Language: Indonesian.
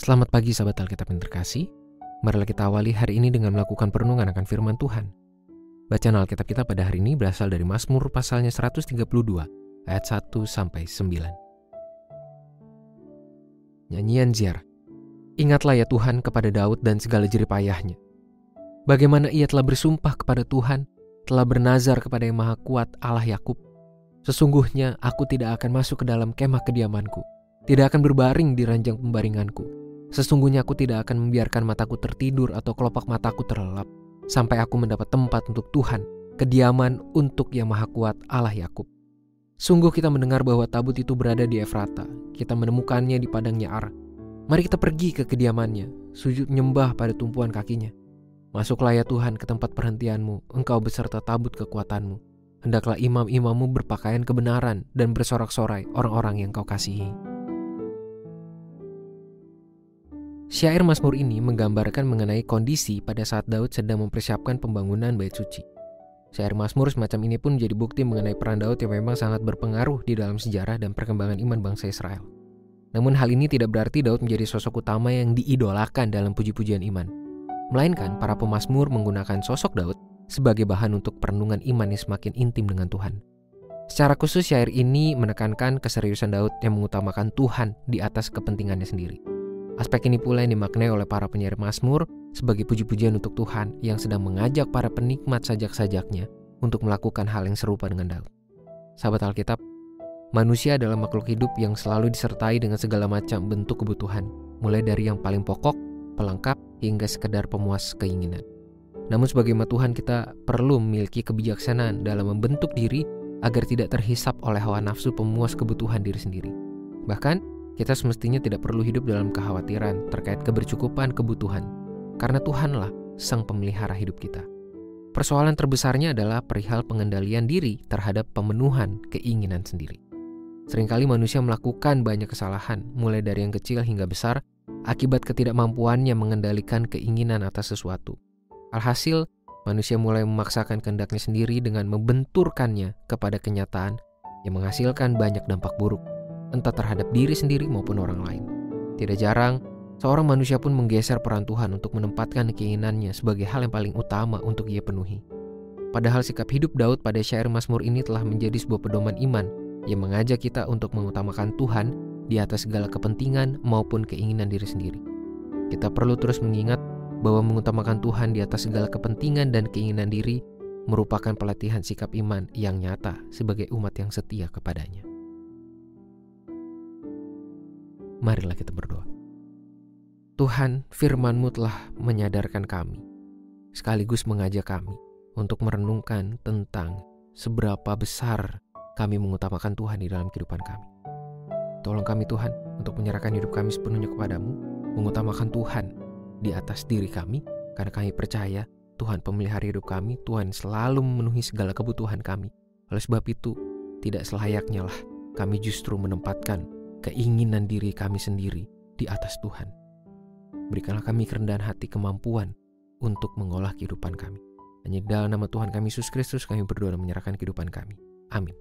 Selamat pagi sahabat Alkitab yang terkasih. Marilah kita awali hari ini dengan melakukan perenungan akan firman Tuhan. Bacaan Alkitab kita pada hari ini berasal dari Mazmur pasalnya 132 ayat 1 sampai 9. Nyanyian Ziar. Ingatlah ya Tuhan kepada Daud dan segala jeripayahnya. Bagaimana ia telah bersumpah kepada Tuhan, telah bernazar kepada yang maha kuat Allah Yakub. Sesungguhnya aku tidak akan masuk ke dalam kemah kediamanku, tidak akan berbaring di ranjang pembaringanku Sesungguhnya aku tidak akan membiarkan mataku tertidur atau kelopak mataku terlelap sampai aku mendapat tempat untuk Tuhan, kediaman untuk Yang Maha Kuat Allah Yakub. Sungguh kita mendengar bahwa tabut itu berada di Efrata. Kita menemukannya di padang Ar. Mari kita pergi ke kediamannya, sujud nyembah pada tumpuan kakinya. Masuklah ya Tuhan ke tempat perhentianmu, engkau beserta tabut kekuatanmu. Hendaklah imam-imammu berpakaian kebenaran dan bersorak-sorai orang-orang yang kau kasihi. Syair Mazmur ini menggambarkan mengenai kondisi pada saat Daud sedang mempersiapkan pembangunan bait suci. Syair Mazmur semacam ini pun menjadi bukti mengenai peran Daud yang memang sangat berpengaruh di dalam sejarah dan perkembangan iman bangsa Israel. Namun hal ini tidak berarti Daud menjadi sosok utama yang diidolakan dalam puji-pujian iman. Melainkan para pemazmur menggunakan sosok Daud sebagai bahan untuk perenungan iman yang semakin intim dengan Tuhan. Secara khusus syair ini menekankan keseriusan Daud yang mengutamakan Tuhan di atas kepentingannya sendiri. Aspek ini pula yang dimaknai oleh para penyair Mazmur sebagai puji-pujian untuk Tuhan yang sedang mengajak para penikmat sajak-sajaknya untuk melakukan hal yang serupa dengan Daud. Sahabat Alkitab, manusia adalah makhluk hidup yang selalu disertai dengan segala macam bentuk kebutuhan, mulai dari yang paling pokok, pelengkap, hingga sekedar pemuas keinginan. Namun sebagai Tuhan kita perlu memiliki kebijaksanaan dalam membentuk diri agar tidak terhisap oleh hawa nafsu pemuas kebutuhan diri sendiri. Bahkan, kita semestinya tidak perlu hidup dalam kekhawatiran terkait kebercukupan kebutuhan, karena Tuhanlah sang pemelihara hidup kita. Persoalan terbesarnya adalah perihal pengendalian diri terhadap pemenuhan keinginan sendiri. Seringkali manusia melakukan banyak kesalahan, mulai dari yang kecil hingga besar, akibat ketidakmampuannya mengendalikan keinginan atas sesuatu. Alhasil, manusia mulai memaksakan kehendaknya sendiri dengan membenturkannya kepada kenyataan yang menghasilkan banyak dampak buruk entah terhadap diri sendiri maupun orang lain. Tidak jarang, seorang manusia pun menggeser peran Tuhan untuk menempatkan keinginannya sebagai hal yang paling utama untuk ia penuhi. Padahal sikap hidup Daud pada syair Mazmur ini telah menjadi sebuah pedoman iman yang mengajak kita untuk mengutamakan Tuhan di atas segala kepentingan maupun keinginan diri sendiri. Kita perlu terus mengingat bahwa mengutamakan Tuhan di atas segala kepentingan dan keinginan diri merupakan pelatihan sikap iman yang nyata sebagai umat yang setia kepadanya. Marilah kita berdoa. Tuhan, firman-Mu telah menyadarkan kami, sekaligus mengajak kami untuk merenungkan tentang seberapa besar kami mengutamakan Tuhan di dalam kehidupan kami. Tolong kami Tuhan untuk menyerahkan hidup kami sepenuhnya kepadamu, mengutamakan Tuhan di atas diri kami, karena kami percaya Tuhan pemelihara hidup kami, Tuhan selalu memenuhi segala kebutuhan kami. Oleh sebab itu, tidak selayaknya lah kami justru menempatkan keinginan diri kami sendiri di atas Tuhan. Berikanlah kami kerendahan hati kemampuan untuk mengolah kehidupan kami. Hanya dalam nama Tuhan kami Yesus Kristus kami berdoa dan menyerahkan kehidupan kami. Amin.